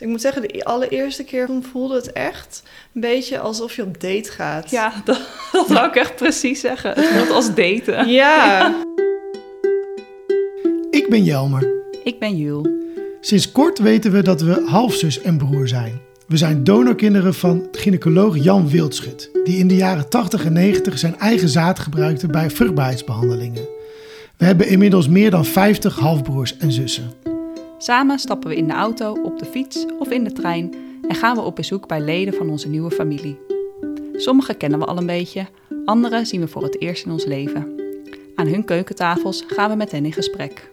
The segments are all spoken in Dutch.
Ik moet zeggen, de allereerste keer voelde het echt een beetje alsof je op date gaat. Ja, dat, dat wou ik echt precies zeggen. Het voelt als daten. Ja. Ik ben Jelmer. Ik ben Jul. Sinds kort weten we dat we halfzus en broer zijn. We zijn donorkinderen van gynaecoloog Jan Wildschut, die in de jaren 80 en 90 zijn eigen zaad gebruikte bij vruchtbaarheidsbehandelingen. We hebben inmiddels meer dan 50 halfbroers en zussen. Samen stappen we in de auto, op de fiets of in de trein en gaan we op bezoek bij leden van onze nieuwe familie. Sommige kennen we al een beetje, andere zien we voor het eerst in ons leven. Aan hun keukentafels gaan we met hen in gesprek.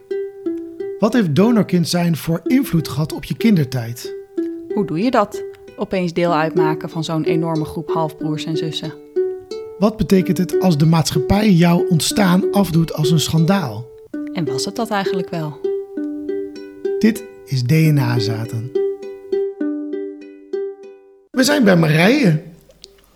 Wat heeft donorkind zijn voor invloed gehad op je kindertijd? Hoe doe je dat? Opeens deel uitmaken van zo'n enorme groep halfbroers en zussen. Wat betekent het als de maatschappij jouw ontstaan afdoet als een schandaal? En was het dat eigenlijk wel? Dit is DNA-zaten. We zijn bij Marije.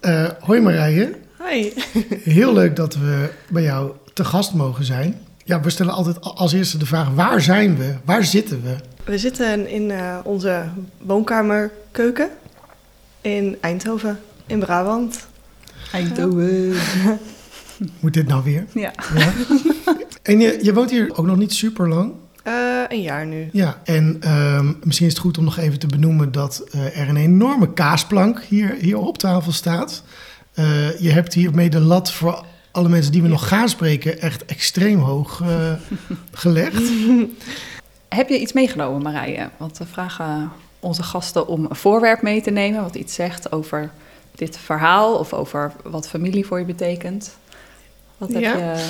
Eh, hoi Marije. Hi. Heel leuk dat we bij jou te gast mogen zijn. Ja, we stellen altijd als eerste de vraag: waar zijn we? Waar zitten we? We zitten in eh, onze woonkamerkeuken in Eindhoven, in Brabant. Eindhoven. Moet dit nou weer? Ja. Ja. En je, je woont hier ook nog niet super lang. Eh, een jaar nu. Ja, en ehm, misschien is het goed om nog even te benoemen dat eh, er een enorme kaasplank hier, hier op tafel staat. Eh, je hebt hiermee de lat voor alle mensen die we nog gaan spreken echt extreem hoog eh, gelegd. Heb je iets meegenomen, Marije? Want we vragen onze gasten om een voorwerp mee te nemen, wat iets zegt over dit verhaal of over wat familie voor je betekent. Wat heb Ja. je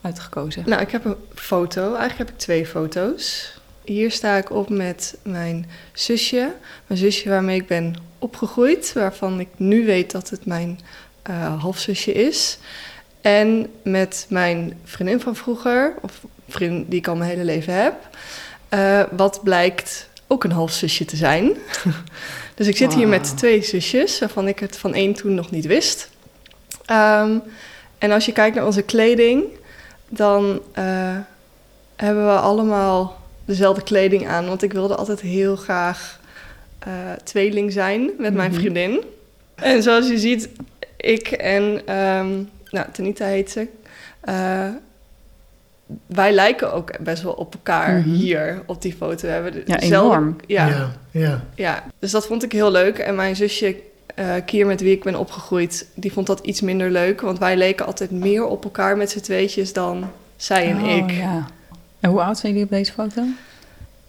uitgekozen? Nou, ik heb een foto. Eigenlijk heb ik twee foto's. Hier sta ik op met mijn zusje. Mijn zusje waarmee ik ben opgegroeid. Waarvan ik nu weet dat het mijn eh, halfzusje is. En met mijn vriendin van vroeger. Of vriendin die ik al mijn hele leven heb. Eh, wat blijkt ook een halfzusje te zijn. dus ik zit hier met twee zusjes. Waarvan ik het van één toen nog niet wist. Ehm, en als je kijkt naar onze kleding dan eh, hebben we allemaal dezelfde kleding aan. Want ik wilde altijd heel graag eh, tweeling zijn met mijn Mhm. vriendin. En zoals je ziet, ik en ehm nou, Tanita heet ze. eh, wij lijken ook best wel op elkaar Mhm. hier op die foto. We hebben de- Ja, dezelfde- enorm. Ja, ja. ja. ja, dus dat vond ik heel leuk. En mijn zusje eh, Kier, met wie ik ben opgegroeid, die vond dat iets minder leuk. Want wij leken altijd meer op elkaar met z'n tweetjes dan zij en Oh, ik. Ja. En hoe oud zijn jullie op deze foto?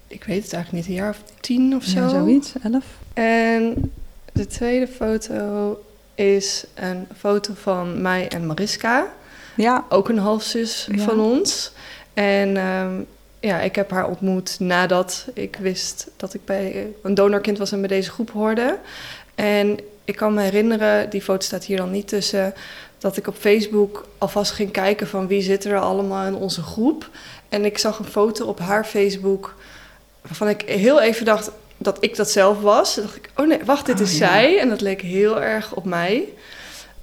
Ik weet het eigenlijk niet, een jaar of tien of zo. Ja, zoiets, elf? En de tweede foto is een foto van mij en Mariska. Ja. Ook een halfzus Ja. van ons. En ehm, ja, ik heb haar ontmoet nadat ik wist dat ik bij een donorkind was en bij deze groep hoorde. En ik kan me herinneren, die foto staat hier dan niet tussen, dat ik op Facebook alvast ging kijken van wie zit er allemaal in onze groep. En ik zag een foto op haar Facebook waarvan ik heel even dacht dat ik dat zelf was. Toen dacht ik, oh nee, wacht, dit Oh, is ja. zij. En dat leek heel erg op mij.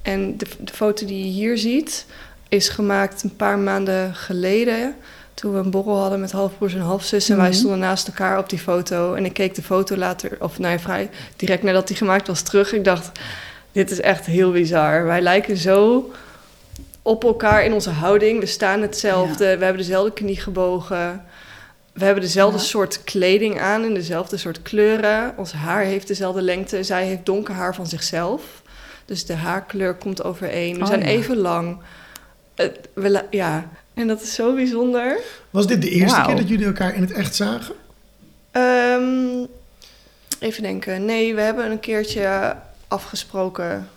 En de, de foto die je hier ziet is gemaakt een paar maanden geleden. Toen we een borrel hadden met halfbroers en halfzussen. En wij Mhm. stonden naast elkaar op die foto. En ik keek de foto later, of nou ja, vrij direct nadat die gemaakt was, terug. Ik dacht, dit is echt heel bizar. Wij lijken zo op elkaar in onze houding. We staan hetzelfde. We hebben dezelfde knie gebogen. We hebben dezelfde Ja. soort kleding aan in dezelfde soort kleuren. Ons haar heeft dezelfde lengte. Zij heeft donker haar van zichzelf. Dus de haarkleur komt overeen. We Oh, zijn ja. even lang. Het- we ja, en dat is zo bijzonder. Was dit de eerste keer dat jullie elkaar in het echt zagen? Ehm, even denken. Nee, we hebben een keertje afgesproken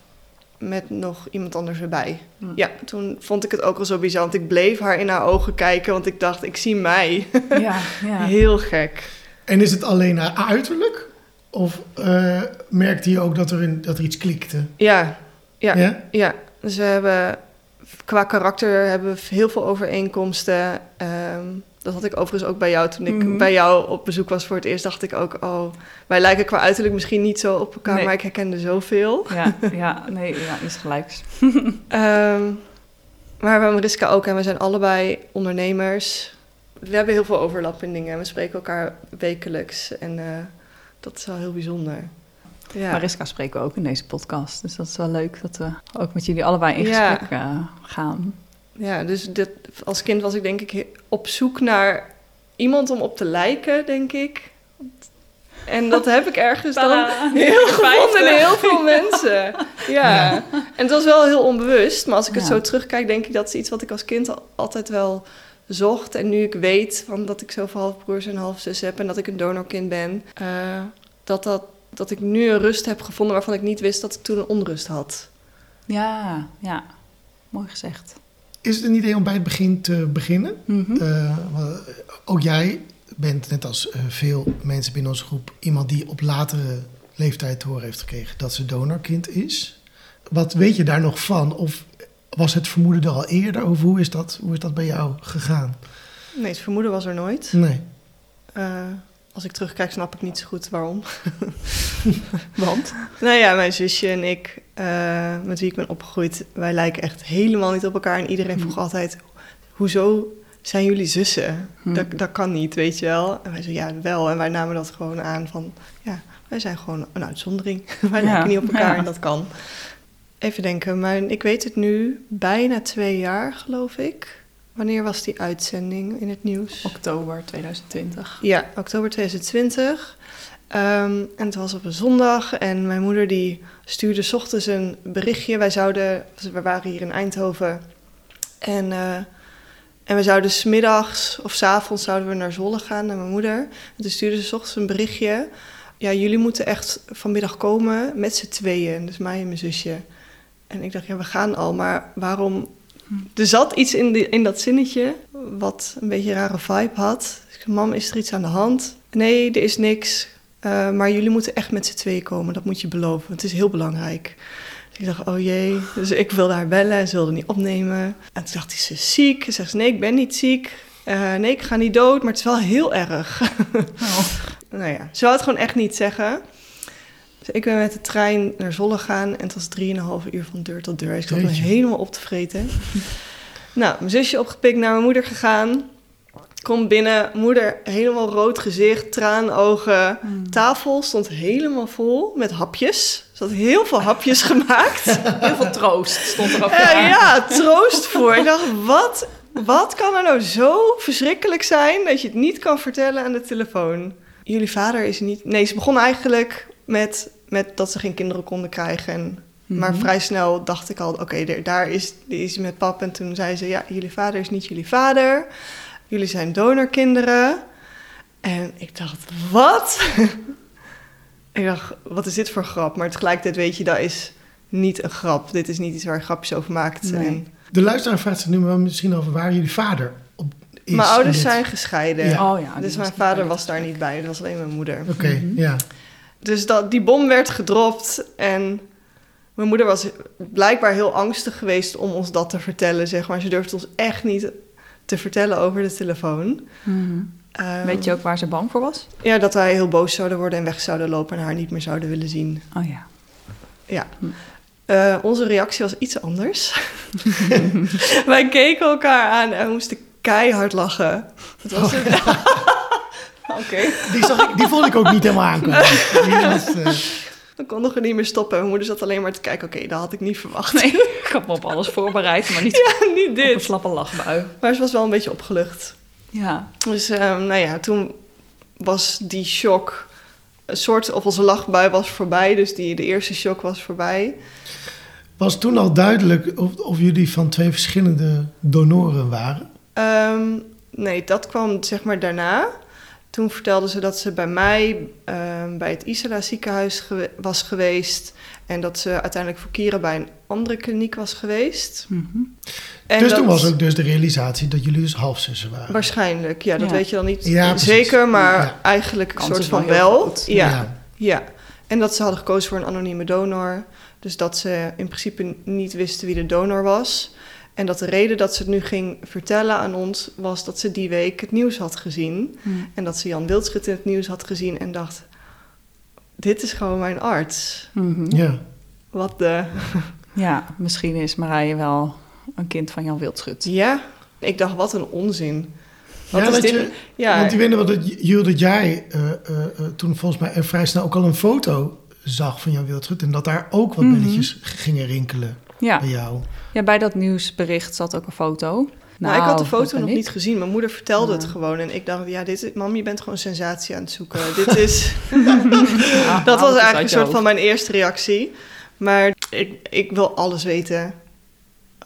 met nog iemand anders erbij. Hm. Ja, toen vond ik het ook al zo bizar. Want ik bleef haar in haar ogen kijken, want ik dacht, ik zie mij. Ja, ja. Heel gek. En is het alleen naar uiterlijk? Of eh, merkte je ook dat er, dat er iets klikte? Ja, ja, ja. Ja? Dus we hebben qua karakter hebben we heel veel overeenkomsten. Ehm, dat had ik overigens ook bij jou toen ik Mhm. bij jou op bezoek was voor het eerst. Dacht ik ook, oh, wij lijken qua uiterlijk misschien niet zo op elkaar, Nee. maar ik herkende zoveel. Ja, ja, nee, ja, is gelijks. Ehm, maar we hebben Mariska ook en we zijn allebei ondernemers. We hebben heel veel overlap in dingen. We spreken elkaar wekelijks en eh, dat dat is wel heel bijzonder. Ja. Mariska spreken we ook in deze podcast. Dus dat is wel leuk dat we ook met jullie allebei in Ja. gesprek eh, gaan. Ja, dus dit, als kind was ik denk ik op zoek naar iemand om op te lijken, denk ik. En dat heb ik ergens dan heel gevonden in 50. heel veel mensen. Ja. En het was wel heel onbewust, maar als ik het Ja. zo terugkijk, denk ik dat is iets wat ik als kind al- altijd wel zocht. En nu ik weet van dat ik zoveel halfbroers en halfzus heb en dat ik een donorkind ben, eh, dat, dat, dat ik nu een rust heb gevonden waarvan ik niet wist dat ik toen een onrust had. Ja, ja. Mooi gezegd. Is het een idee om bij het begin te beginnen? Mhm. Eh, ook jij bent, net als eh, veel mensen binnen onze groep, iemand die op latere leeftijd te horen heeft gekregen dat ze donorkind is. Wat weet je daar nog van? Of was het vermoeden er al eerder? Of hoe is dat, hoe is dat bij jou gegaan? Nee, het vermoeden was er nooit. Nee. Eh, als ik terugkijk, snap ik niet zo goed waarom. Want? Nou ja, mijn zusje en ik, eh, met wie ik ben opgegroeid, wij lijken echt helemaal niet op elkaar. En iedereen vroeg altijd, hoezo zijn jullie zussen? Hm. Dat, dat kan niet, weet je wel. En wij zeiden, ja, wel. En wij namen dat gewoon aan van, ja, wij zijn gewoon een uitzondering. wij Ja, lijken niet op elkaar ja. en dat kan. Even denken, maar ik weet het nu bijna twee jaar, geloof ik. Wanneer was die uitzending in het nieuws? Oktober 2020. Ja, oktober 2020. Ehm, en het was op een zondag en mijn moeder die stuurde 's ochtends een berichtje. Wij zouden, we waren hier in Eindhoven en, eh, en we zouden smiddags of s avonds zouden we naar Zwolle gaan naar mijn moeder. En toen stuurde ze 's ochtends een berichtje. Ja, jullie moeten echt vanmiddag komen met z'n tweeën, dus mij en mijn zusje. En ik dacht, ja, we gaan al, maar waarom er zat iets in, die, in dat zinnetje wat een beetje een rare vibe had. Dus ik mam, is er iets aan de hand? Nee, er is niks. Eh, maar jullie moeten echt met z'n tweeën komen. Dat moet je beloven. Het is heel belangrijk. Dus ik dacht, oh jee. Dus ik wilde haar bellen en ze wilde niet opnemen. En toen dacht hij, ze is ziek. Ze zegt, nee, ik ben niet ziek. Eh, nee, ik ga niet dood, maar het is wel heel erg. Oh. nou ja, ze wou het gewoon echt niet zeggen. Dus ik ben met de trein naar Zwolle gegaan en het was 3,5 uur van deur tot deur. Dus ik zat me helemaal op te vreten. nou, mijn zusje opgepikt, naar mijn moeder gegaan. Kom binnen, moeder helemaal rood gezicht, traanogen. Hmm. Tafel stond helemaal vol met hapjes. Ze had heel veel hapjes gemaakt. Heel veel troost stond er Eh, klaar. ja, troost voor. Ik dacht, wat, wat kan er nou zo verschrikkelijk zijn dat je het niet kan vertellen aan de telefoon? Jullie vader is niet... Nee, ze begon eigenlijk met, met dat ze geen kinderen konden krijgen. En, Maar Mhm. vrij snel dacht ik al, oké, daar- daar is, die is met pap. En toen zei ze, ja, jullie vader is niet jullie vader. Jullie zijn donorkinderen. En ik dacht, wat? ik dacht, wat is dit voor grap? Maar tegelijkertijd weet je, dat is niet een grap. Dit is niet iets waar je grapjes over maakt. Nee. En De luisteraar vraagt zich nu maar misschien over waar jullie vader op is. mijn ouders dit- zijn gescheiden. Ja. Oh ja. Dus mijn vader was daar niet bij. Dat was alleen mijn moeder. Oké, Mhm. ja. Dus dat, die bom werd gedropt en mijn moeder was blijkbaar heel angstig geweest om ons dat te vertellen, zeg maar. Ze durfde ons echt niet te vertellen over de telefoon. Mhm. Ehm, Weet je ook waar ze bang voor was? Ja, dat wij heel boos zouden worden en weg zouden lopen en haar niet meer zouden willen zien. Oh ja. Ja. Hm. Eh, onze reactie was iets anders. wij keken elkaar aan en we moesten keihard lachen. Het was een- Oké. Die, zag ik, die vond ik ook niet helemaal aankomen. Was, eh, We konden nog niet meer stoppen. Mijn moeder zat alleen maar te kijken. Oké, dat had ik niet verwacht. Nee, ik had me op alles voorbereid, maar niet Ja, niet op een dit. slappe lachbui. Maar ze was wel een beetje opgelucht. Ja. Dus ehm, nou ja, toen was die shock een soort of onze lachbui was voorbij. Dus die, de eerste shock was voorbij. was toen al duidelijk of, of jullie van twee verschillende donoren waren? Ehm, nee, dat kwam zeg maar daarna. Toen vertelde ze dat ze bij mij ehm, bij het Isala ziekenhuis was geweest. En dat ze uiteindelijk voor Kira bij een andere kliniek was geweest. Mhm. En dus dat- toen was ook dus de realisatie dat jullie dus halfzussen waren. Waarschijnlijk, ja, dat Ja. weet je dan niet Ja, zeker, maar Ja. eigenlijk een soort van wel. Ja, ja. En dat ze hadden gekozen voor een anonieme donor. Dus dat ze in principe niet wisten wie de donor was. En dat de reden dat ze het nu ging vertellen aan ons... was dat ze die week het nieuws had gezien. Mhm. En dat ze Jan Wildschut in het nieuws had gezien en dacht... dit is gewoon mijn arts. Mhm. Ja. Wat de... Ja, misschien is Marije wel een kind van Jan Wildschut. Ja, ik dacht, wat een onzin. Wat ja, is dit? je, Ja, Want ik weet nog wel dat, Jules, dat jij eh, eh, eh, toen volgens mij er vrij snel ook al een foto zag van Jan Wildschut. En dat daar ook wat Mhm. belletjes gingen rinkelen Ja. bij jou. ja, bij dat nieuwsbericht zat ook een foto. nou, ik had de dat foto nog niet gezien. Mijn moeder vertelde het Ja. gewoon. En ik dacht, ja, dit is, mam, je bent gewoon sensatie aan het zoeken. dit is... Ja, Dat was eigenlijk een soort van mijn eerste reactie. Maar ik, ik wil alles weten.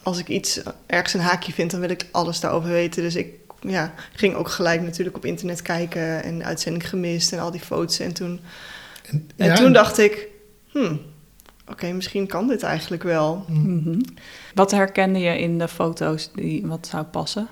Als ik iets ergens een haakje vind, dan wil ik alles daarover weten. Dus ik ja, ging ook gelijk natuurlijk op internet kijken en uitzending gemist en al die foto's. En toen, En, en ja, toen dacht ik, hmm, oké, misschien kan dit eigenlijk wel. Mhm. Wat herkende je in de foto's die wat zou passen?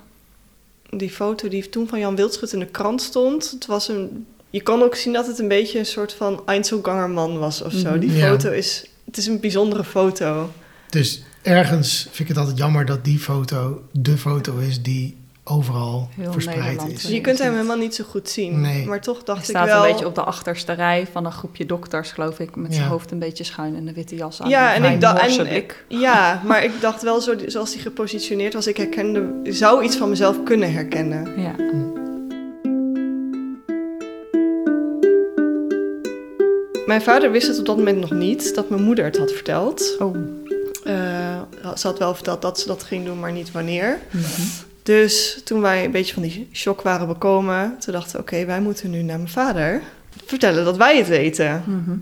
Die foto die toen van Jan Wildschut in de krant stond, het was een... Je kan ook zien dat het een beetje een soort van Einzelgangerman was of zo. Mhm. Die Ja. foto is... Het is een bijzondere foto. Dus ergens vind ik het altijd jammer dat die foto de foto is die overal Heel verspreid Nederland, is. hè? Je kunt hem helemaal niet zo goed zien. Nee. Maar toch Hij dacht ik staat wel... een beetje op de achterste rij van een groepje dokters, geloof ik, met zijn Ja. hoofd een beetje schuin en een witte jas aan. Ja, en ik dacht... blik. ja, maar ik dacht wel, zo, zoals hij gepositioneerd was, ik herkende... zou iets van mezelf kunnen herkennen. Ja. Mijn vader wist het op dat moment nog niet, dat mijn moeder het had verteld. Oh. Eh, ze had wel verteld dat ze dat ging doen, maar niet wanneer. Mhm. Dus toen wij een beetje van die shock waren bekomen, toen dachten we, oké, wij moeten nu naar mijn vader vertellen dat wij het weten. Mhm.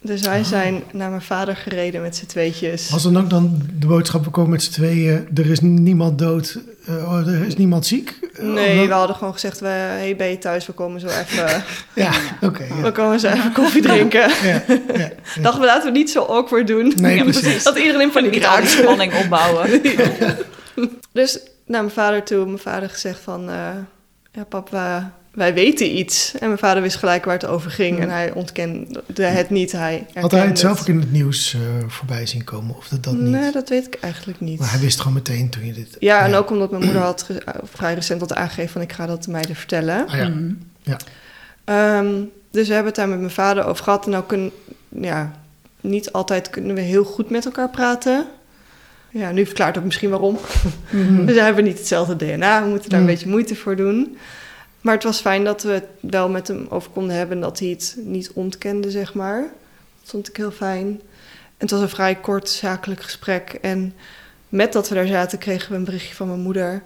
Dus wij zijn naar mijn vader gereden met z'n tweetjes. Was dan ook dan de boodschap, we komen met z'n tweeën, er is niemand dood, eh, oh, er is niemand ziek? Eh, Nee, we hadden gewoon gezegd, we, hey, ben je thuis? We komen zo even, Ja, oké. we ja. komen zo even koffie drinken. Ja, ja, ja. Dachten we, laten we niet zo awkward doen. Nee, precies. Dat iedereen in paniek raakt. spanning opbouwen. Dus naar mijn vader toe, mijn vader gezegd van, eh, ja pap, wij, weten iets. En mijn vader wist gelijk waar het over ging en hij ontkende het niet. Hij Had hij het zelf ook in het nieuws eh, voorbij zien komen, of dat, dat niet? Nee, dat weet ik eigenlijk niet. Maar hij wist gewoon meteen toen je dit... Ja, en ook omdat mijn moeder had eh, vrij recent had aangegeven van ik ga dat de meiden vertellen. Ah, ja. Mhm. Ehm, dus we hebben het daar met mijn vader over gehad. En nou kunnen, ja, niet altijd kunnen we heel goed met elkaar praten. Ja, nu verklaart ook misschien waarom. Mhm. Dus we hebben niet hetzelfde DNA. We moeten daar Mm. een beetje moeite voor doen. Maar het was fijn dat we het wel met hem over konden hebben. Dat hij het niet ontkende, zeg maar. Dat vond ik heel fijn. En het was een vrij kort zakelijk gesprek. En met dat we daar zaten, kregen we een berichtje van mijn moeder.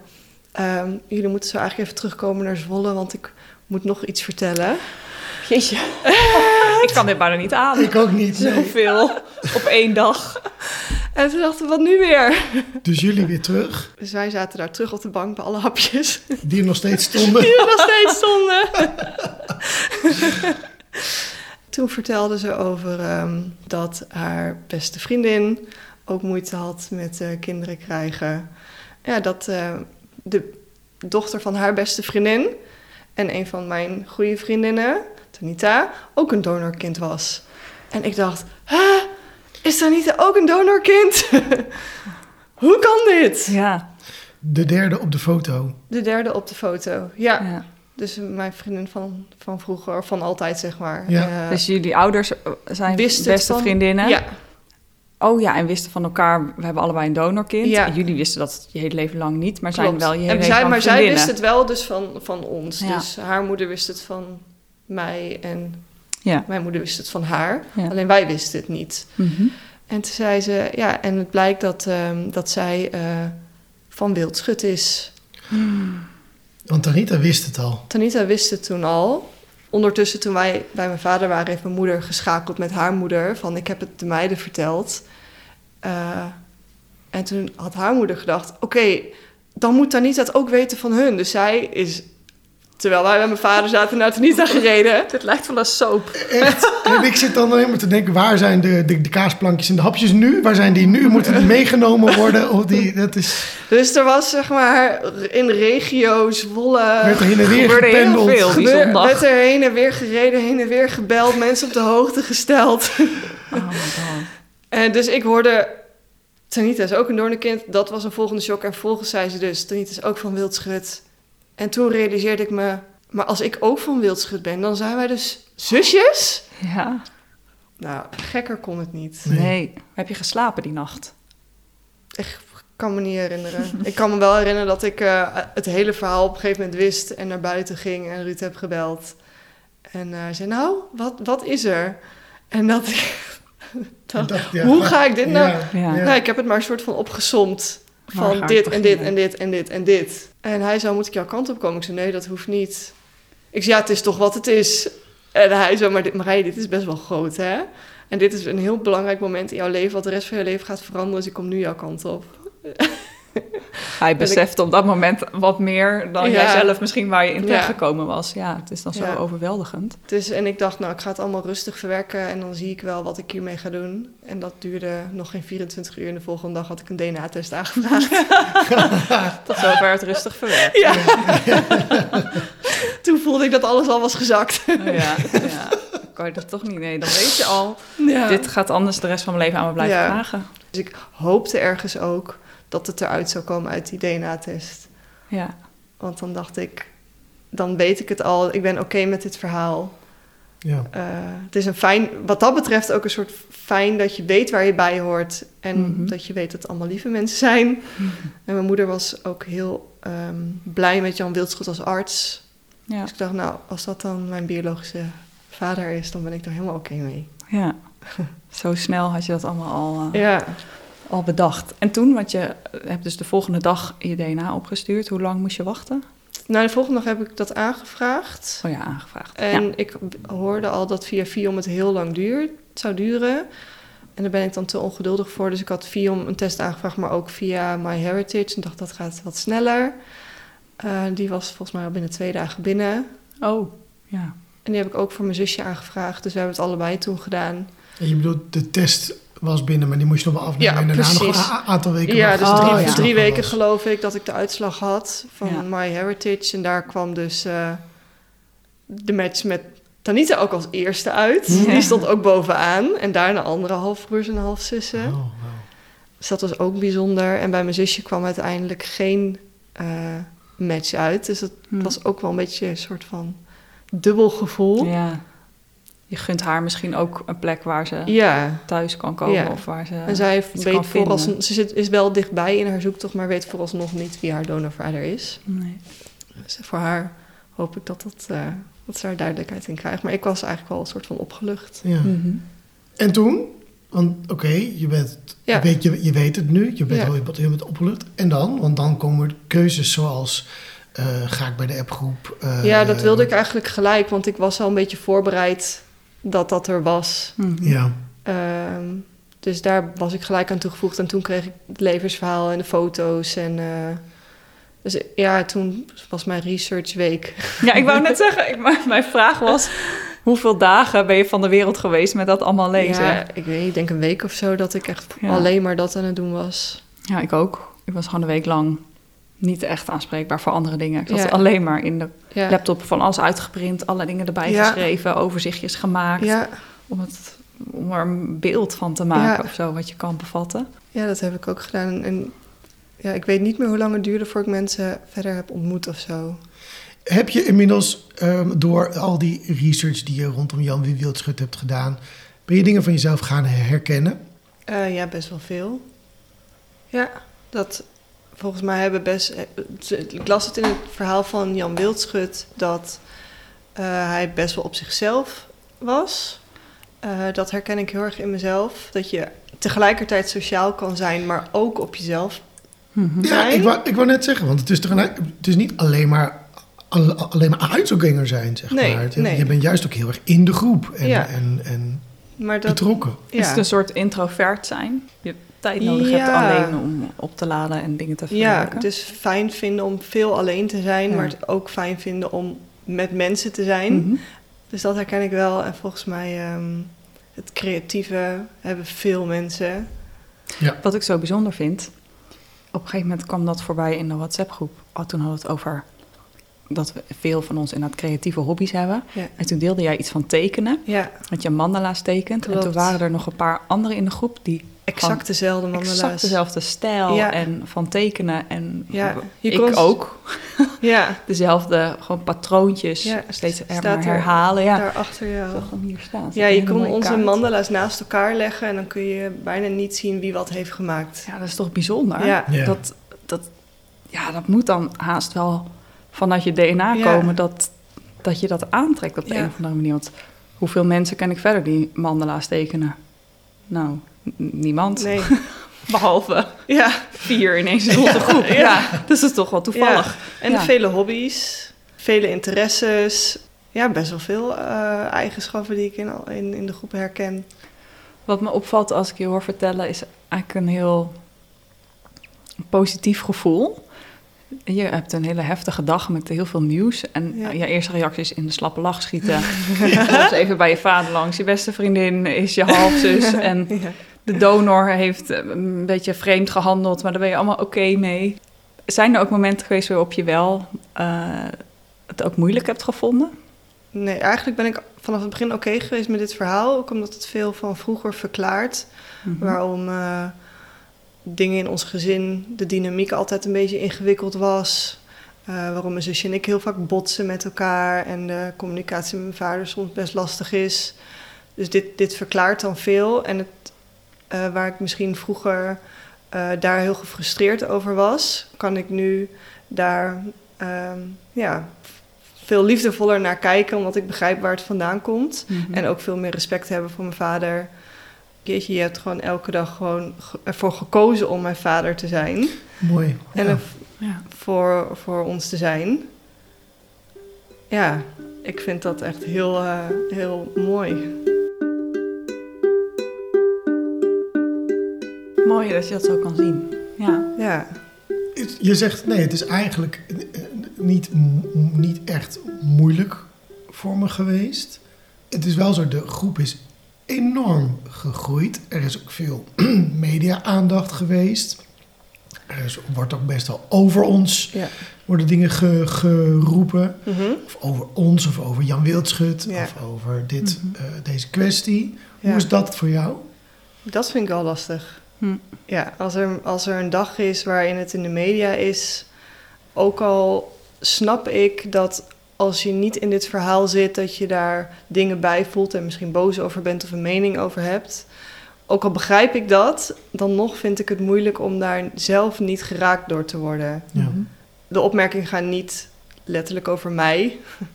Ehm, jullie moeten zo eigenlijk even terugkomen naar Zwolle, want ik moet nog iets vertellen. Jeetje. ik kan dit bijna niet aan. Ik ook niet. nee. Zoveel op één dag. En toen dachten we, wat nu weer? Dus jullie weer terug, Dus wij zaten daar terug op de bank bij alle hapjes. die er nog steeds stonden. die er nog steeds stonden. Toen vertelde ze over ehm, dat haar beste vriendin ook moeite had met eh, kinderen krijgen. Ja, dat eh, de dochter van haar beste vriendin en een van mijn goede vriendinnen, Tanita, ook een donorkind was. En ik dacht, huh? is Tanita ook een donorkind? Hoe kan dit? Ja. De derde op de foto. De derde op de foto, ja. ja. Dus mijn vriendin van, van vroeger, van altijd zeg maar. Ja. Eh, Dus jullie ouders zijn beste van- vriendinnen? Ja, Oh ja, en wisten van elkaar, we hebben allebei een donorkind. Ja. En jullie wisten dat je hele leven lang niet, maar klopt. zijn wel je hele en leven zij, lang Maar zij wist het wel dus van, van ons. Ja. Dus haar moeder wist het van mij en Ja. mijn moeder wist het van haar. Ja. Alleen wij wisten het niet. Mhm. En toen zei ze, ja, en het blijkt dat, ehm, dat zij eh, van Wildschut is. Want Tanita wist het al. Tanita wist het toen al. Ondertussen, toen wij bij mijn vader waren, heeft mijn moeder geschakeld met haar moeder. Van ik heb het de meiden verteld. Eh, en toen had haar moeder gedacht: oké, dan moet Tanita het ook weten van hun. Dus zij is, terwijl wij bij mijn vader zaten, naar Tanita gereden. Dit lijkt wel een soap. Echt. en ik zit dan alleen maar te denken, waar zijn de, de, de kaasplankjes en de hapjes nu? Waar zijn die nu? Moeten die meegenomen worden? Of die, dat is, Dus er was zeg maar in de regio Zwolle. werd er heen en weer gebeurde heel gependeld. veel. die gebeur- zondag. werd er heen en weer gereden, heen en weer gebeld, mensen op de hoogte gesteld. Oh my god. En dus ik hoorde, Tanita is ook een doornenkind. Dat was een volgende shock. En vervolgens zei ze dus, Tanita is ook van Wildschut. En toen realiseerde ik me, maar als ik ook van Wildschut ben, dan zijn wij dus zusjes? Ja. Nou, gekker kon het niet. Nee. Nee. Heb je geslapen die nacht? Echt kan me niet herinneren. ik kan me wel herinneren dat ik eh, het hele verhaal op een gegeven moment wist en naar buiten ging en Ruud heb gebeld. En eh, zei, nou, wat, wat is er? En dat ik dacht, dacht, ja, hoe ga ik dit nou... ja. Nou, ik heb het maar een soort van opgesomd. Ga Van ik dit en dit en dit en dit en dit. En hij zei, moet ik jouw kant op komen? Ik zei, nee, dat hoeft niet. Ik zei, ja, het is toch wat het is. En hij zei, maar dit, Marije, dit is best wel groot, hè? En dit is een heel belangrijk moment in jouw leven... wat de rest van je leven gaat veranderen. Dus ik kom nu jouw kant op. Hij beseft op dat moment wat meer dan Ja. jij zelf misschien waar je in Ja. terechtgekomen was. Ja, het is dan zo overweldigend. Dus, en ik dacht, nou, ik ga het allemaal rustig verwerken... en dan zie ik wel wat ik hiermee ga doen. En dat duurde nog geen 24 uur. En de volgende dag had ik een DNA-test aangevraagd. Tot zover het rustig verwerkt. Ja. Toen voelde ik dat alles al was gezakt. Ja, ja. Kan je dat toch niet? Nee, dan weet je al. Ja. Dit gaat anders de rest van mijn leven aan me blijven Ja. vragen. Dus ik hoopte ergens ook dat het eruit zou komen uit die DNA-test. Ja, Want dan dacht ik, dan weet ik het al. Ik ben oké met dit verhaal. Ja. Eh, het is een fijn, wat dat betreft ook een soort fijn dat je weet waar je bij hoort. En Mhm. dat je weet dat het allemaal lieve mensen zijn. En mijn moeder was ook heel ehm, blij met Jan Wildschut als arts. ja, Dus ik dacht, nou, als dat dan mijn biologische vader is, dan ben ik er helemaal oké mee. ja. Zo snel had je dat allemaal al, eh, Ja, al bedacht. En toen, want je hebt dus de volgende dag je DNA opgestuurd. Hoe lang moest je wachten? nou, de volgende dag heb ik dat aangevraagd. Oh ja, aangevraagd. En ja. ik hoorde al dat via Viom het heel lang duurt, zou duren. En daar ben ik dan te ongeduldig voor. Dus ik had Viom een test aangevraagd, maar ook via MyHeritage. En dacht, dat gaat wat sneller. Eh, die was volgens mij al binnen twee dagen binnen. Oh, ja. En die heb ik ook voor mijn zusje aangevraagd. Dus we hebben het allebei toen gedaan. En je bedoelt, de test was binnen, maar die moest je nog wel afnemen. Ja, en daarna nog een precies. aantal weken Ja, dus drie, de ja. drie weken was. geloof ik dat ik de uitslag had van Ja. MyHeritage. En daar kwam dus eh, de match met Tanita ook als eerste uit. Ja. Die stond ook bovenaan. En daarna andere halfbroers en halfzussen. Oh, wow. Dus dat was ook bijzonder. En bij mijn zusje kwam uiteindelijk geen eh, match uit. Dus het Hm. was ook wel een beetje een soort van dubbel gevoel. Ja. Je gunt haar misschien ook een plek waar ze ja. thuis kan komen Ja. of waar ze... en zij iets weet kan vooralsnog, vinden. ze zit, is wel dichtbij in haar zoektocht, maar weet vooralsnog niet wie haar donorvader is. Nee. Dus voor haar hoop ik dat, dat, eh, dat ze daar duidelijkheid in krijgt. Maar ik was eigenlijk wel een soort van opgelucht. Ja. Mhm. En toen? Want oké, je, bent, Ja. je, weet, je, je weet het nu, je bent Ja. al je bent heel met opgelucht. En dan? Want dan komen er keuzes zoals, eh, ga ik bij de appgroep? eh, ja, dat wilde ik eigenlijk gelijk, want ik was al een beetje voorbereid dat dat er was. Mhm. Ja, Ehm, dus daar was ik gelijk aan toegevoegd. En toen kreeg ik het levensverhaal en de foto's. En, eh, dus ja, toen was mijn researchweek. Ja, ik wou net zeggen, ik, mijn- vraag was... Hoeveel dagen ben je van de wereld geweest met dat allemaal lezen? Ja, Ja, ik weet niet, ik denk een week of zo dat ik echt Ja. alleen maar dat aan het doen was. ik ook. Ik was gewoon een week lang niet echt aanspreekbaar voor andere dingen. Ik zat Ja. alleen maar in de Ja, laptop van alles uitgeprint, alle dingen erbij Ja. geschreven, overzichtjes gemaakt. ja, Om, het, om er een beeld van te maken Ja. of zo, wat je kan bevatten. ja, dat heb ik ook gedaan. En ja, ik weet niet meer hoe lang het duurde voor ik mensen verder heb ontmoet of zo. Heb je inmiddels ehm, door al die research die je rondom Jan Wie Wildschut hebt gedaan, ben je dingen van jezelf gaan herkennen? Eh, ja, best wel veel. Ja, dat volgens mij hebben best. eh, Ik las het in het verhaal van Jan Wildschut dat eh, hij best wel op zichzelf was. Eh, dat herken ik heel erg in mezelf. Dat je tegelijkertijd sociaal kan zijn, maar ook op jezelf. Mhm. Ja, ik wou, ik wou net zeggen, want het is, tegelijk, het is niet alleen maar, alle- alleen maar uitzoekganger zijn, zeg Nee, maar. Het- nee. Je bent juist ook heel erg in de groep en, Ja. en, en Maar dat, betrokken. Is het een soort introvert zijn? Je tijd nodig hebt Ja. alleen om op te laden en dingen te ja, verwerken? dus fijn vinden om veel alleen te zijn, Ja. maar het ook fijn vinden om met mensen te zijn. Mhm. Dus dat herken ik wel. En volgens mij ehm, het creatieve hebben veel mensen. Wat ik zo bijzonder vind, op een gegeven moment kwam dat voorbij in de WhatsApp-groep. Oh, toen hadden we het over dat we veel van ons inderdaad creatieve hobby's hebben. Ja, En toen deelde jij iets van tekenen, ja, dat je mandala's tekent. En Klopt. toen waren er nog een paar anderen in de groep die exact dezelfde mandala's. exact dezelfde stijl Ja. en van tekenen. En Ja, je ik kon- ook. Ja, Dezelfde gewoon patroontjes Ja, steeds er maar er herhalen. Ja, daarachter jou. Toch gewoon hier staan. Ja, je kon onze mandala's naast elkaar leggen en dan kun je bijna niet zien wie wat heeft gemaakt. Ja, dat is toch bijzonder? Ja. Ja. Dat, dat, ja, dat moet dan haast wel vanuit je DNA Ja. komen dat, dat je dat aantrekt op de Ja. een of andere manier. Want hoeveel mensen ken ik verder die mandala's tekenen? Nou, niemand. Nee. Behalve Ja, vier ineens in onze groep. Ja. Ja. dus dat is toch wel toevallig. En vele hobby's, vele interesses. Ja, best wel veel eh, eigenschappen die ik in, al- in, in de groep herken. Wat me opvalt als ik je hoor vertellen, is eigenlijk een heel positief gevoel. Je hebt een hele heftige dag met heel veel nieuws. En Ja. je eerste reactie is in de slappe lach schieten. Even bij je vader langs. Je beste vriendin is je halfzus. En Ja. de donor heeft eh, een beetje vreemd gehandeld, maar daar ben je allemaal oké mee. Zijn er ook momenten geweest waarop je wel eh, het ook moeilijk hebt gevonden? Nee, eigenlijk ben ik vanaf het begin oké geweest met dit verhaal. Ook omdat het veel van vroeger verklaart. Mhm. Waarom eh, dingen in ons gezin, de dynamiek altijd een beetje ingewikkeld was. Eh, waarom mijn zusje en ik heel vaak botsen met elkaar. En de communicatie met mijn vader soms best lastig is. Dus dit, dit verklaart dan veel. En het, eh, waar ik misschien vroeger eh, daar heel gefrustreerd over was, kan ik nu daar ehm, ja, veel liefdevoller naar kijken. Omdat ik begrijp waar het vandaan komt. Mhm. En ook veel meer respect hebben voor mijn vader. Jeetje, je hebt gewoon elke dag gewoon ge- ervoor gekozen om mijn vader te zijn. Mooi. En Ja. ja. voor, voor ons te zijn. Ja, ik vind dat echt heel, eh, heel mooi. Mooi dat je dat zo kan zien. Ja. Ja, Je zegt, nee, het is eigenlijk eh, niet, m- niet echt moeilijk voor me geweest. Het is wel zo, de groep is enorm gegroeid. Er is ook veel media-aandacht geweest. Er is, wordt ook best wel over ons, ja. worden dingen ge- geroepen. Mhm. Of over ons, of over Jan Wildschut, Ja. of over dit, Mhm. eh, deze kwestie. ja. Hoe is dat voor jou? Dat vind ik wel lastig. Hm. Ja, als er, als er een dag is waarin het in de media is, ook al snap ik dat als je niet in dit verhaal zit, dat je daar dingen bij voelt en misschien boos over bent of een mening over hebt. Ook al begrijp ik dat, dan nog vind ik het moeilijk om daar zelf niet geraakt door te worden. Ja. Mhm. De opmerkingen gaan niet letterlijk over mij.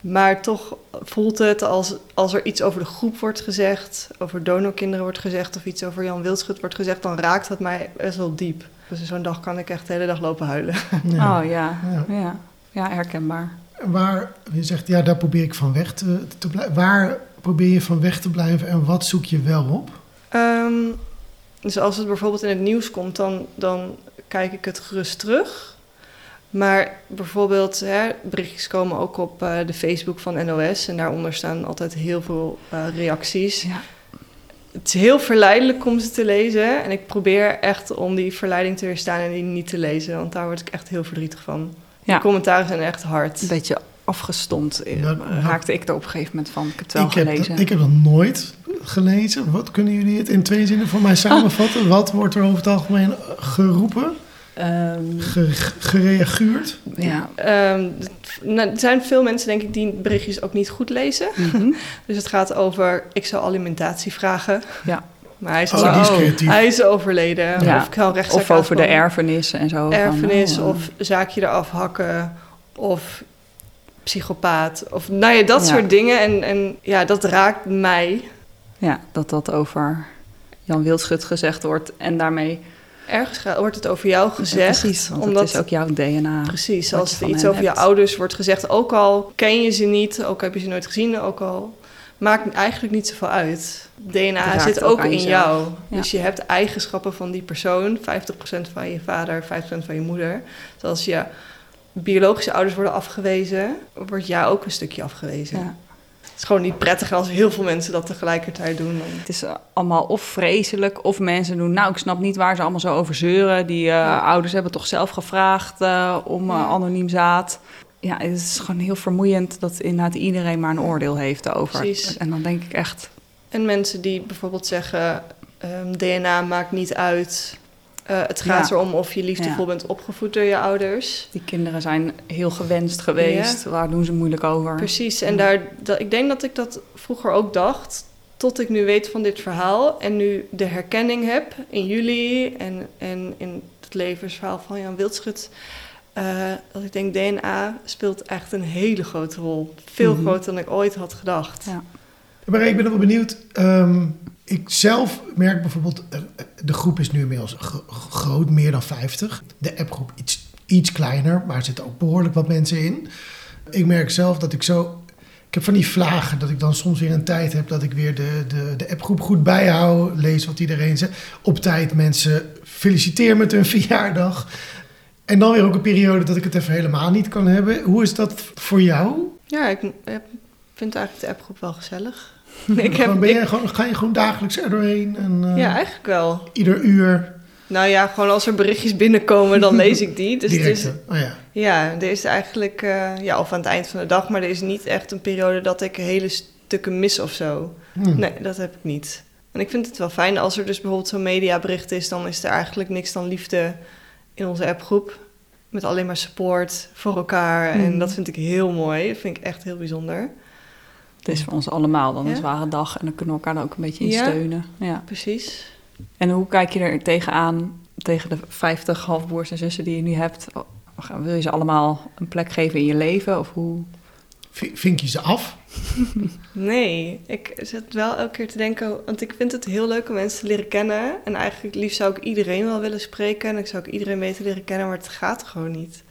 Maar toch voelt het als, als er iets over de groep wordt gezegd, over donorkinderen wordt gezegd of iets over Jan Wildschut wordt gezegd, dan raakt dat mij best wel diep. Dus zo'n dag kan ik echt de hele dag lopen huilen. Ja. Oh ja. Ja. ja. Ja, herkenbaar. Waar, je zegt, ja, daar probeer ik van weg te, te blijven. Waar probeer je van weg te blijven en wat zoek je wel op? Ehm, dus als het bijvoorbeeld in het nieuws komt, dan, dan kijk ik het gerust terug. Maar bijvoorbeeld, hè, berichtjes komen ook op eh, de Facebook van NOS en daaronder staan altijd heel veel eh, reacties. Ja. Het is heel verleidelijk om ze te lezen. En ik probeer echt om die verleiding te weerstaan en die niet te lezen. Want daar word ik echt heel verdrietig van. Ja. De commentaren zijn echt hard. Een beetje afgestomd eh, Ja, raakte ik er op een gegeven moment van. Ik heb het wel ik, heb, gelezen. dat- ik heb dat nooit gelezen. Wat kunnen jullie het in twee zinnen voor mij samenvatten? Wat wordt er over het algemeen geroepen, Ehm, ge- gereageerd? ja. Ehm, nou, er zijn veel mensen, denk ik, die berichtjes ook niet goed lezen. Mhm. Dus het gaat over, ik zou alimentatie vragen. Ja. Maar hij is, Oh, die is Oh. creatief. hij is overleden. Ja. Of ik Of over de erfenis en zo. van, erfenis oh, of zaakje eraf hakken of psychopaat of nou ja, dat Ja. soort dingen. En, en ja, dat raakt mij. Ja, dat dat over Jan Wildschut gezegd wordt en daarmee... Ergens gaat, wordt het over jou gezegd. Precies, want omdat, het is ook jouw DNA. precies, als er iets over je ouders wordt gezegd, ook al ken je ze niet, ook heb je ze nooit gezien, ook al maakt eigenlijk niet zoveel uit. DNA zit ook in jezelf. jou. Ja. Dus je hebt eigenschappen van die persoon, 50% van je vader, 50% van je moeder. Dus als je biologische ouders worden afgewezen, wordt jij ook een stukje afgewezen. Ja. Het is gewoon niet prettig als heel veel mensen dat tegelijkertijd doen. Het is eh, allemaal of vreselijk, of mensen doen... Nou, ik snap niet waar ze allemaal zo over zeuren. Die eh, ouders hebben toch zelf gevraagd eh, om anoniem zaad. Ja, het is gewoon heel vermoeiend dat inderdaad iedereen maar een oordeel heeft over. Precies. En dan denk ik echt... En mensen die bijvoorbeeld zeggen, ehm, DNA maakt niet uit. Eh, het gaat Ja. erom of je liefdevol Ja. bent opgevoed door je ouders. Die kinderen zijn heel gewenst geweest. Waar doen ze moeilijk over? Precies, en daar, dat, ik denk dat ik dat vroeger ook dacht, tot ik nu weet van dit verhaal en nu de herkenning heb in jullie en, en in het levensverhaal van Jan Wildschut. Eh, dat ik denk, DNA speelt echt een hele grote rol. Veel Mhm. groter dan ik ooit had gedacht. Ja. Maar ik ben wel benieuwd. ehm, ik zelf merk bijvoorbeeld, eh, de groep is nu inmiddels gro- groot, meer dan 50. De appgroep iets, iets kleiner, maar er zitten ook behoorlijk wat mensen in. Ik merk zelf dat ik zo. Ik heb van die vlagen dat ik dan soms weer een tijd heb dat ik weer de, de, de appgroep goed bijhoud. Lees wat iedereen zegt. Op tijd mensen feliciteer met hun verjaardag. En dan weer ook een periode dat ik het even helemaal niet kan hebben. Hoe is dat voor jou? Ja, ik heb- vind eigenlijk de appgroep wel gezellig. ik Gewoon heb, ben ik- je gewoon, ga je gewoon dagelijks er doorheen? En, eh, ja, eigenlijk wel. Ieder uur Nou ja, gewoon als er berichtjes binnenkomen, dan lees ik die. Dus het direct. is? Oh ja. Ja, er is eigenlijk, eh, ja, of aan het eind van de dag, maar er is niet echt een periode dat ik hele stukken mis of zo. Hm. Nee, dat heb ik niet. En ik vind het wel fijn als er dus bijvoorbeeld zo'n mediabericht is, dan is er eigenlijk niks dan liefde in onze appgroep. Met alleen maar support voor elkaar. En Mhm. dat vind ik heel mooi. Dat vind ik echt heel bijzonder. Het is voor ons allemaal dan een zware dag. En dan kunnen we elkaar er ook een beetje in Ja. steunen. Ja. Precies. En hoe kijk je er tegenaan, tegen de 50 halfbroers en zussen die je nu hebt? Wil je ze allemaal een plek geven in je leven? Of hoe? Vink je ze af? Nee, ik zit wel elke keer te denken, want ik vind het heel leuk om mensen te leren kennen. En eigenlijk liefst zou ik iedereen wel willen spreken en ik zou ook iedereen beter leren kennen, maar het gaat gewoon niet.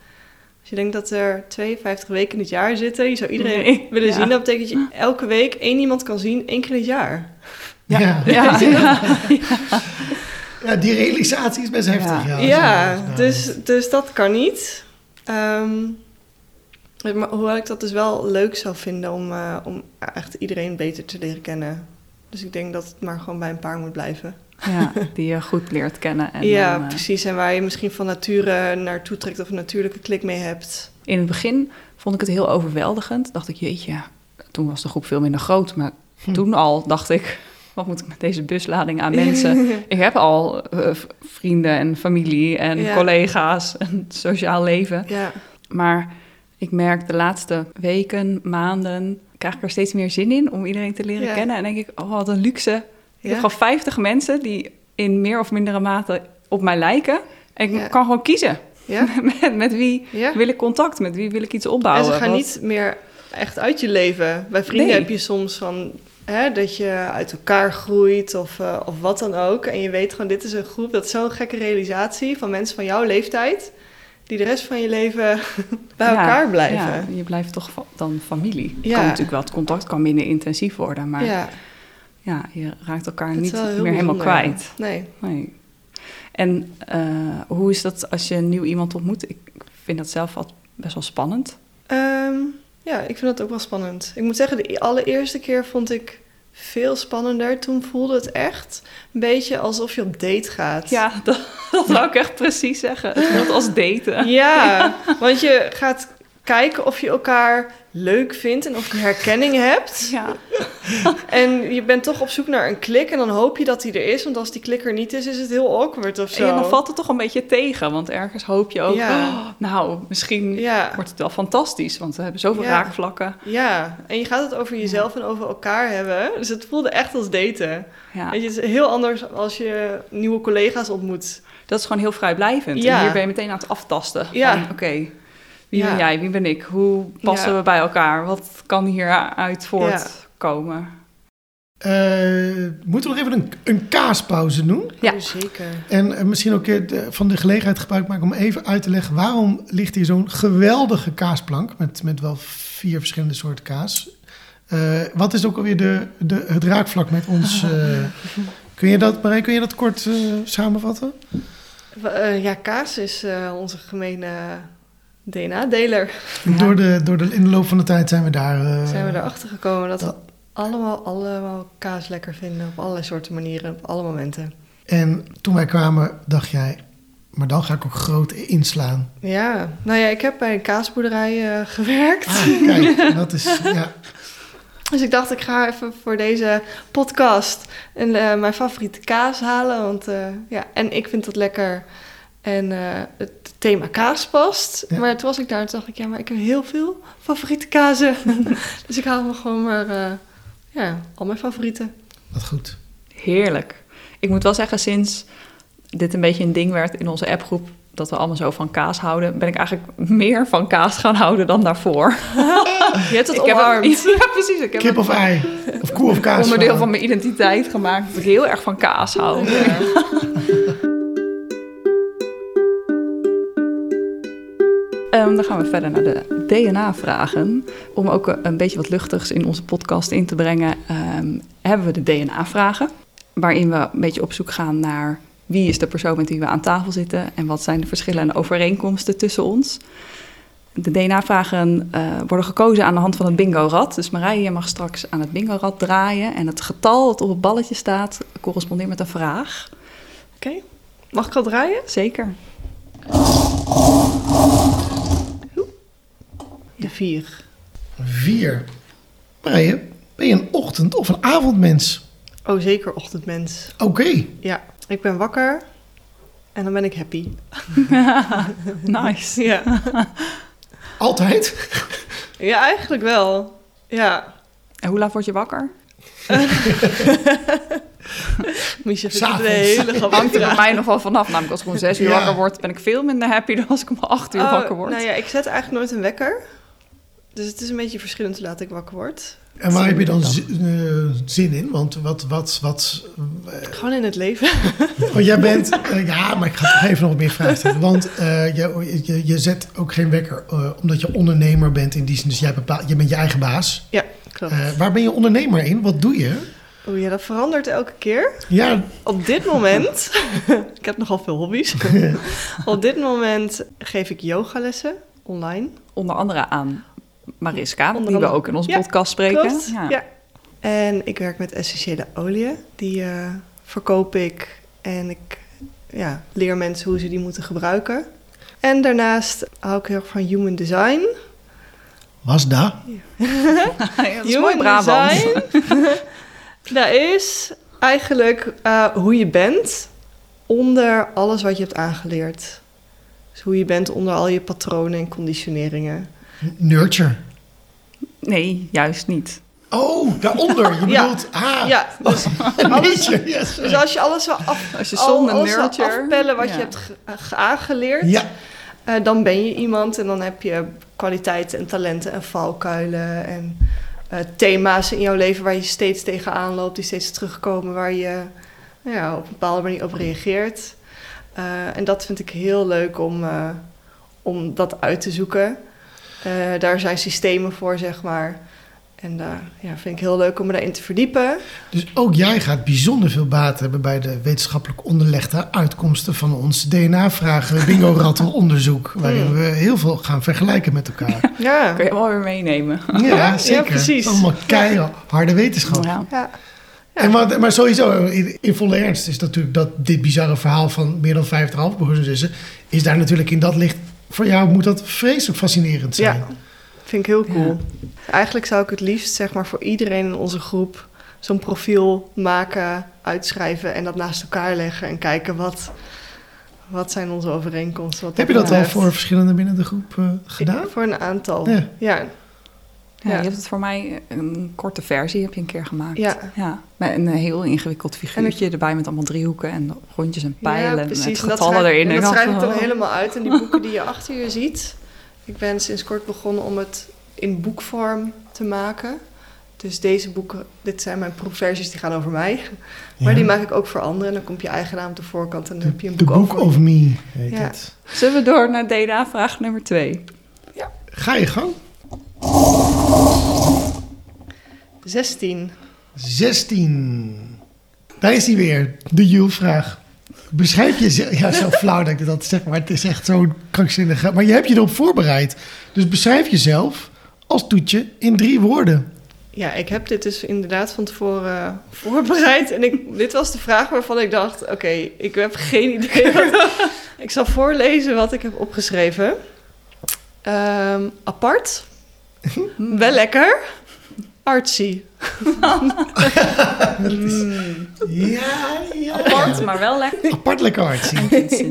Als je denkt dat er 52 weken in het jaar zitten, je zou iedereen Nee, willen ja. zien, dat betekent dat je elke week één iemand kan zien, één keer in het jaar. Ja. Ja, Ja. ja. die realisatie is best heftig. Ja, Ja, dus, dus dat kan niet. Ehm, maar hoewel ik dat dus wel leuk zou vinden om, eh, om echt iedereen beter te leren kennen. Dus ik denk dat het maar gewoon bij een paar moet blijven. Ja, die je goed leert kennen. En ja, dan, eh, precies. En waar je misschien van nature naartoe trekt of een natuurlijke klik mee hebt. In het begin vond ik het heel overweldigend. Dacht ik, jeetje, toen was de groep veel minder groot. Maar Hm. toen al dacht ik, wat moet ik met deze buslading aan mensen? ik heb al eh, vrienden en familie en Ja. collega's en sociaal leven. ja, Maar ik merk de laatste weken, maanden, krijg ik er steeds meer zin in om iedereen te leren Ja. kennen. En denk ik, oh, wat een luxe. Ik heb gewoon 50 mensen die in meer of mindere mate op mij lijken. En ik Ja. kan gewoon kiezen. ja, met, met wie wil ik contact, met wie wil ik iets opbouwen. En ze gaan Wat- niet meer echt uit je leven. Bij vrienden Nee. heb je soms van hè, dat je uit elkaar groeit of, eh, of wat dan ook. En je weet gewoon, dit is een groep, dat is zo'n gekke realisatie van mensen van jouw leeftijd. Die de rest van je leven bij Ja, elkaar blijven. Ja, je blijft toch dan familie. Ja. Kan natuurlijk wel, het contact kan minder intensief worden. Maar ja, ja, je raakt elkaar niet meer helemaal kwijt. Nee. Nee. En eh, hoe is dat als je nieuw iemand ontmoet? Ik vind dat zelf altijd best wel spannend. Ehm, ja, ik vind dat ook wel spannend. Ik moet zeggen, de allereerste keer vond ik veel spannender. Toen voelde het echt een beetje alsof je op date gaat. Ja, dat, dat wou ik echt precies zeggen. Het voelt als daten. Ja, want je gaat kijken of je elkaar leuk vindt en of je herkenning hebt. Ja, En je bent toch op zoek naar een klik en dan hoop je dat die er is. Want als die klik er niet is, is het heel awkward of zo. en dan valt het toch een beetje tegen. Want ergens hoop je ook, Ja. oh, nou, misschien Ja, wordt het wel fantastisch. Want we hebben zoveel Ja. raakvlakken. ja, en je gaat het over jezelf en over elkaar hebben. Dus het voelde echt als daten. Ja. Weet je, het is heel anders als je nieuwe collega's ontmoet. Dat is gewoon heel vrijblijvend. Ja. En hier ben je meteen aan het aftasten. Ja. Oké, wie Ja. ben jij? Wie ben ik? Hoe passen Ja. we bij elkaar? Wat kan hieruit voortkomen? Eh, moeten we nog even een, een kaaspauze doen? Ja. Oh, zeker. En eh, misschien ook eh, de- van de gelegenheid gebruik maken om even uit te leggen... waarom ligt hier zo'n geweldige kaasplank met, met wel vier verschillende soorten kaas. Eh, wat is ook alweer de, de, het raakvlak met ons? eh, kun je dat, Marij, kun je dat kort eh, samenvatten? Eh, ja, kaas is eh, onze gemene DNA-deler. Ja. Door de, door de, in de loop van de tijd zijn we daar... eh, Zijn we erachter gekomen dat we allemaal, allemaal kaas lekker vinden. Op allerlei soorten manieren, op alle momenten. En toen wij kwamen, dacht jij... maar dan ga ik ook groot inslaan. Ja, nou ja, ik heb bij een kaasboerderij eh, gewerkt. Ah, kijk, dat is... Ja. Dus ik dacht, ik ga even voor deze podcast een, eh, mijn favoriete kaas halen. Want eh, ja, en ik vind dat lekker. En eh, het thema kaas past. Ja. Maar toen was ik daar en toen dacht ik, ja, maar ik heb heel veel favoriete kazen. dus ik haal me gewoon maar, eh, ja, al mijn favorieten. Wat goed. Heerlijk. Ik moet wel zeggen, sinds dit een beetje een ding werd in onze appgroep, dat we allemaal zo van kaas houden, ben ik eigenlijk meer van kaas gaan houden dan daarvoor. Je hebt het ik heb omarmd. het, ja, precies. Ik heb Kip of ei? Of koe of kaas? onderdeel van mijn identiteit gemaakt dat ik heel erg van kaas hou. Ja. Ehm, dan gaan we verder naar de DNA-vragen. Om ook een- een beetje wat luchtigs in onze podcast in te brengen, ehm, hebben we de DNA-vragen. Waarin we een beetje op zoek gaan naar wie is de persoon met wie we aan tafel zitten en wat zijn de verschillen en overeenkomsten tussen ons. De DNA-vragen eh, worden gekozen aan de hand van het bingo-rad. Dus Marije, je mag straks aan het bingo-rad draaien. En het getal dat op het balletje staat correspondeert met een vraag. Oké, mag ik al draaien? Zeker. De vier. Vier. Marije, ben je een ochtend- of een avondmens? Oh, zeker ochtendmens. Oké. Ja, ik ben wakker en dan ben ik happy. nice. Ja, Altijd? ja eigenlijk wel. Ja. En hoe laat word je wakker? Miesje vindt het S'avonds. een hele Hangt er bij mij nog wel vanaf. Namelijk als ik om zes uur Ja. wakker word, ben ik veel minder happy dan als ik om acht uur Oh, wakker word. Nou ja, ik zet eigenlijk nooit een wekker. Dus het is een beetje verschillend hoe laat ik wakker word. En waar heb je dan eh, zin in? Want wat, wat, wat... eh, Gewoon in het leven. want jij bent... eh, ja, maar ik ga toch even nog meer vragen stellen. Want eh, je, je, je zet ook geen wekker eh, omdat je ondernemer bent in die zin. Dus jij bepaalt, je bent je eigen baas. Ja, klopt. Waar ben je ondernemer in? Wat doe je? Oeh ja, dat verandert elke keer. Ja, Op dit moment, ik heb nogal veel hobby's. Op dit moment geef ik yogalessen online. Onder andere aan Mariska, Onder die we ook in onze Ja, podcast spreken. Klopt, ja. En ik werk met essentiële oliën. Die eh, verkoop ik en ik ja, leer mensen hoe ze die moeten gebruiken. En daarnaast hou ik heel erg van human design. was dat? Ja, dat is mooi Brabant. design, dat is eigenlijk eh, hoe je bent onder alles wat je hebt aangeleerd. Dus hoe je bent onder al je patronen en conditioneringen. Nurture. Nee, juist niet. Oh, daaronder. Je Ja. bedoelt... Ah, Ja, dus, nurture. Yes. dus als je alles zou af, Als je zonder alles nurture... afpellen wat ja. je hebt ge- ge- aangeleerd, Ja, eh, dan ben je iemand en dan heb je kwaliteiten en talenten en valkuilen en eh, thema's in jouw leven waar je steeds tegenaan loopt, die steeds terugkomen, waar je ja, op een bepaalde manier op reageert. Eh, en dat vind ik heel leuk om, om dat uit te zoeken. Eh, daar zijn systemen voor, zeg maar. En daar ja, vind ik heel leuk om me daarin te verdiepen. dus ook jij gaat bijzonder veel baat hebben bij de wetenschappelijk onderlegde uitkomsten van ons DNA-vragen bingo-rattel-onderzoek. Waarin Hmm. we heel veel gaan vergelijken met elkaar. Ja, Kun je wel weer meenemen. Ja, zeker. precies. Allemaal keiharde wetenschap. Ja. ja. En maar, maar sowieso, in, in volle ernst is natuurlijk dat dit bizarre verhaal van meer dan 50 broerzussen, is daar natuurlijk in dat licht, voor jou moet dat vreselijk fascinerend zijn. Ja, vind ik heel cool. Eigenlijk zou ik het liefst zeg maar, voor iedereen in onze groep zo'n profiel maken, uitschrijven en dat naast elkaar leggen en kijken wat, wat zijn onze overeenkomsten. Wat Heb je dat al voor verschillende binnen de groep eh, gedaan? Voor een aantal. Ja. Ja. Ja. Ja, Ja. je hebt het voor mij een korte versie heb je een keer gemaakt. Ja. ja met een heel ingewikkeld figuurtje erbij met allemaal driehoeken en rondjes en pijlen met En dat getallen erin. En dat schrijf ik dan oh. helemaal uit. En die boeken die je achter je ziet. Ik ben sinds kort begonnen om het in boekvorm te maken. Dus deze boeken, dit zijn mijn proefversies, die gaan over mij. Maar Ja. die maak ik ook voor anderen. En dan komt je eigen naam op de voorkant en dan heb je een The boek, Book over of Me heet Ja. het. Zullen we door naar DNA-vraag nummer twee? Ga je gang. 16. 16. Daar is hij weer, de Jules-vraag. Beschrijf jezelf... Ja, zo flauw dat ik dat zeg, maar het is echt zo krankzinnig. Maar je hebt je erop voorbereid. Dus beschrijf jezelf als toetje in drie woorden. Ja, ik heb dit dus inderdaad van tevoren voorbereid. En ik, dit was de vraag waarvan ik dacht: oké, ik heb geen idee. Wat, ik zal voorlezen wat ik heb opgeschreven. Ehm, apart. Wel lekker. Artsy. Ja, ja. Apart, maar wel lekker. Apart lekker artsy.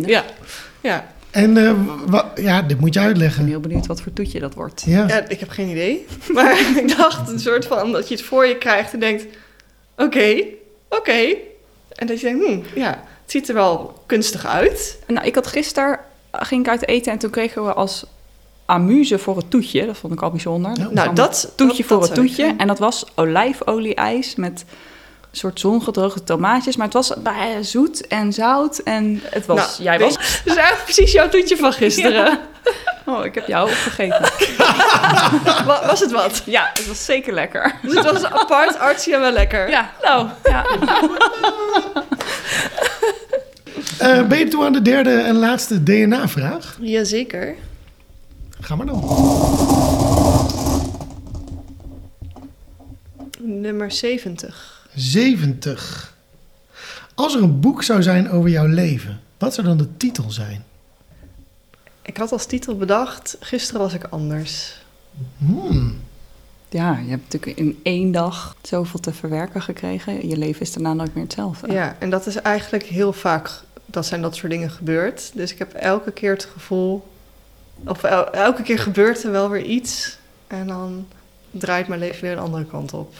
Ja, ja. En eh, ja, dit moet je Ik ben uitleggen. heel benieuwd wat voor toetje dat wordt. Ja. ja, ik heb geen idee. Maar ik dacht een soort van dat je het voor je krijgt en denkt... Oké, oké. En dat je denkt, hm, ja, het ziet er wel kunstig uit. Nou, ik had gisteren, ging ik uit eten en toen kregen we als amuse voor het toetje. Dat vond ik al bijzonder. Ja. Er Nou, dat... toetje dat- voor dat het toetje. En dat was olijfolie-ijs met een soort zongedroogde tomaatjes. Maar het was zoet en zout. En het was... Nou, jij was... Dat is eigenlijk precies jouw toetje van gisteren. Oh, ik heb jou opgegeten. Wa- Was het wat? ja, het was zeker lekker. Dus het was apart, artsy en wel lekker. Ja, nou, ja. Eh, ben je toe aan de derde en laatste DNA-vraag? Jazeker. Ga maar dan. Nummer 70. 70. Als er een boek zou zijn over jouw leven, wat zou dan de titel zijn? Ik had als titel bedacht, gisteren was ik anders. Hmm. Ja, je hebt natuurlijk in één dag zoveel te verwerken gekregen. Je leven is daarna nooit meer hetzelfde. Ja, en dat is eigenlijk heel vaak, dat zijn dat soort dingen gebeurd. Dus ik heb elke keer het gevoel, of el- elke keer gebeurt er wel weer iets. En dan draait mijn leven weer een andere kant op.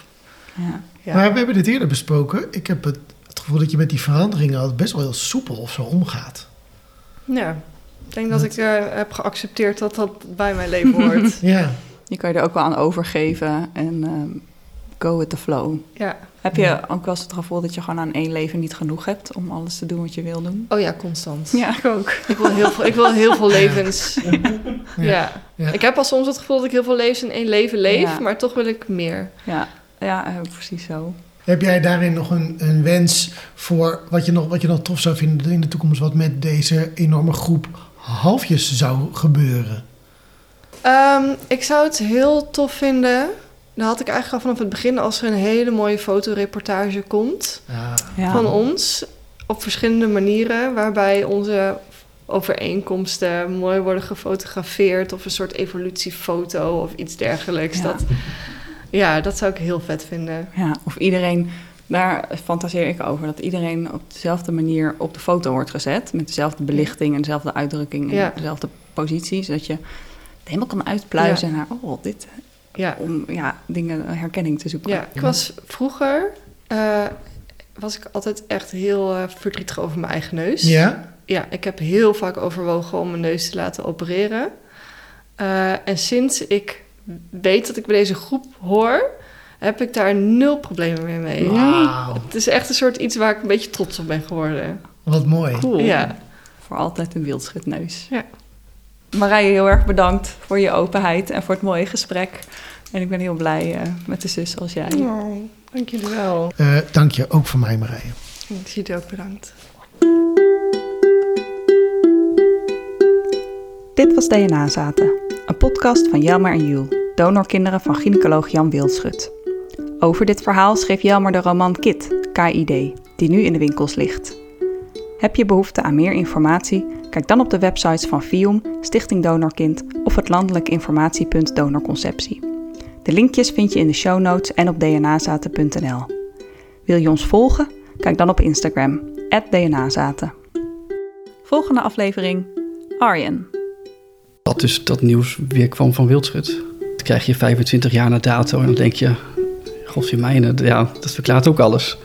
Ja. Ja. Maar we hebben dit eerder besproken. Ik heb het, het gevoel dat je met die veranderingen altijd best wel heel soepel of zo omgaat. Ja, ik denk dat ik eh, heb geaccepteerd dat dat bij mijn leven hoort. Ja. Je kan je er ook wel aan overgeven en ehm, go with the flow. ja. Heb je Ja. ook wel eens het gevoel dat je gewoon aan één leven niet genoeg hebt om alles te doen wat je wil doen? Oh ja, constant. Ja, ik ook. Ik, wil heel veel, ik wil heel veel levens. Ja. Ja. Ja. Ik heb al soms het gevoel dat ik heel veel levens in één leven leef, Ja. maar toch wil ik meer. Ja, ja eh, precies zo. Heb jij daarin nog een, een wens voor wat je, nog, wat je nog tof zou vinden in de toekomst, wat met deze enorme groep halfjes zou gebeuren? Ehm, ik zou het heel tof vinden. Dat had ik eigenlijk al vanaf het begin als er een hele mooie fotoreportage komt Ja. Ja. van ons. Op verschillende manieren, waarbij onze overeenkomsten mooi worden gefotografeerd. Of een soort evolutiefoto of iets dergelijks. Ja. Dat, ja, dat zou ik heel vet vinden. Ja, of iedereen, daar fantaseer ik over, dat iedereen op dezelfde manier op de foto wordt gezet. Met dezelfde belichting en dezelfde uitdrukking en Ja. dezelfde positie. Zodat je het helemaal kan uitpluizen naar, oh, dit, Ja, om ja, dingen herkenning te zoeken. ja. ik was vroeger... eh, was ik altijd echt heel eh, verdrietig over mijn eigen neus. Ja? ja, ik heb heel vaak overwogen om mijn neus te laten opereren. Eh, en sinds ik weet dat ik bij deze groep hoor, heb ik daar nul problemen meer mee. Wauw. Het is echt een soort iets waar ik een beetje trots op ben geworden. Wat mooi. Cool. Ja. Voor altijd een wildschutneus. Ja. Marije, heel erg bedankt voor je openheid en voor het mooie gesprek. En ik ben heel blij eh, met de zus als jij. Oh, dank jullie wel. Eh, dank je ook van mij, Marije. Ik zie je ook bedankt. Dit was DNA Zaten, een podcast van Jelmer en Jules, donorkinderen van gynaecoloog Jan Wildschut. Over dit verhaal schreef Jelmer de roman Kit, KID, die nu in de winkels ligt. Heb je behoefte aan meer informatie? Kijk dan op de websites van FIOM, Stichting Donorkind of het landelijk informatiepunt Donorconceptie. De linkjes vind je in de show notes en op dnazaten.nl. Wil je ons volgen? Kijk dan op Instagram, dnazaten. Volgende aflevering, Arjen. Dat dus dat nieuws weer kwam van Wildschut. Dan krijg je 25 jaar na dato en dan denk je... Godzijdank, ja, dat verklaart ook alles.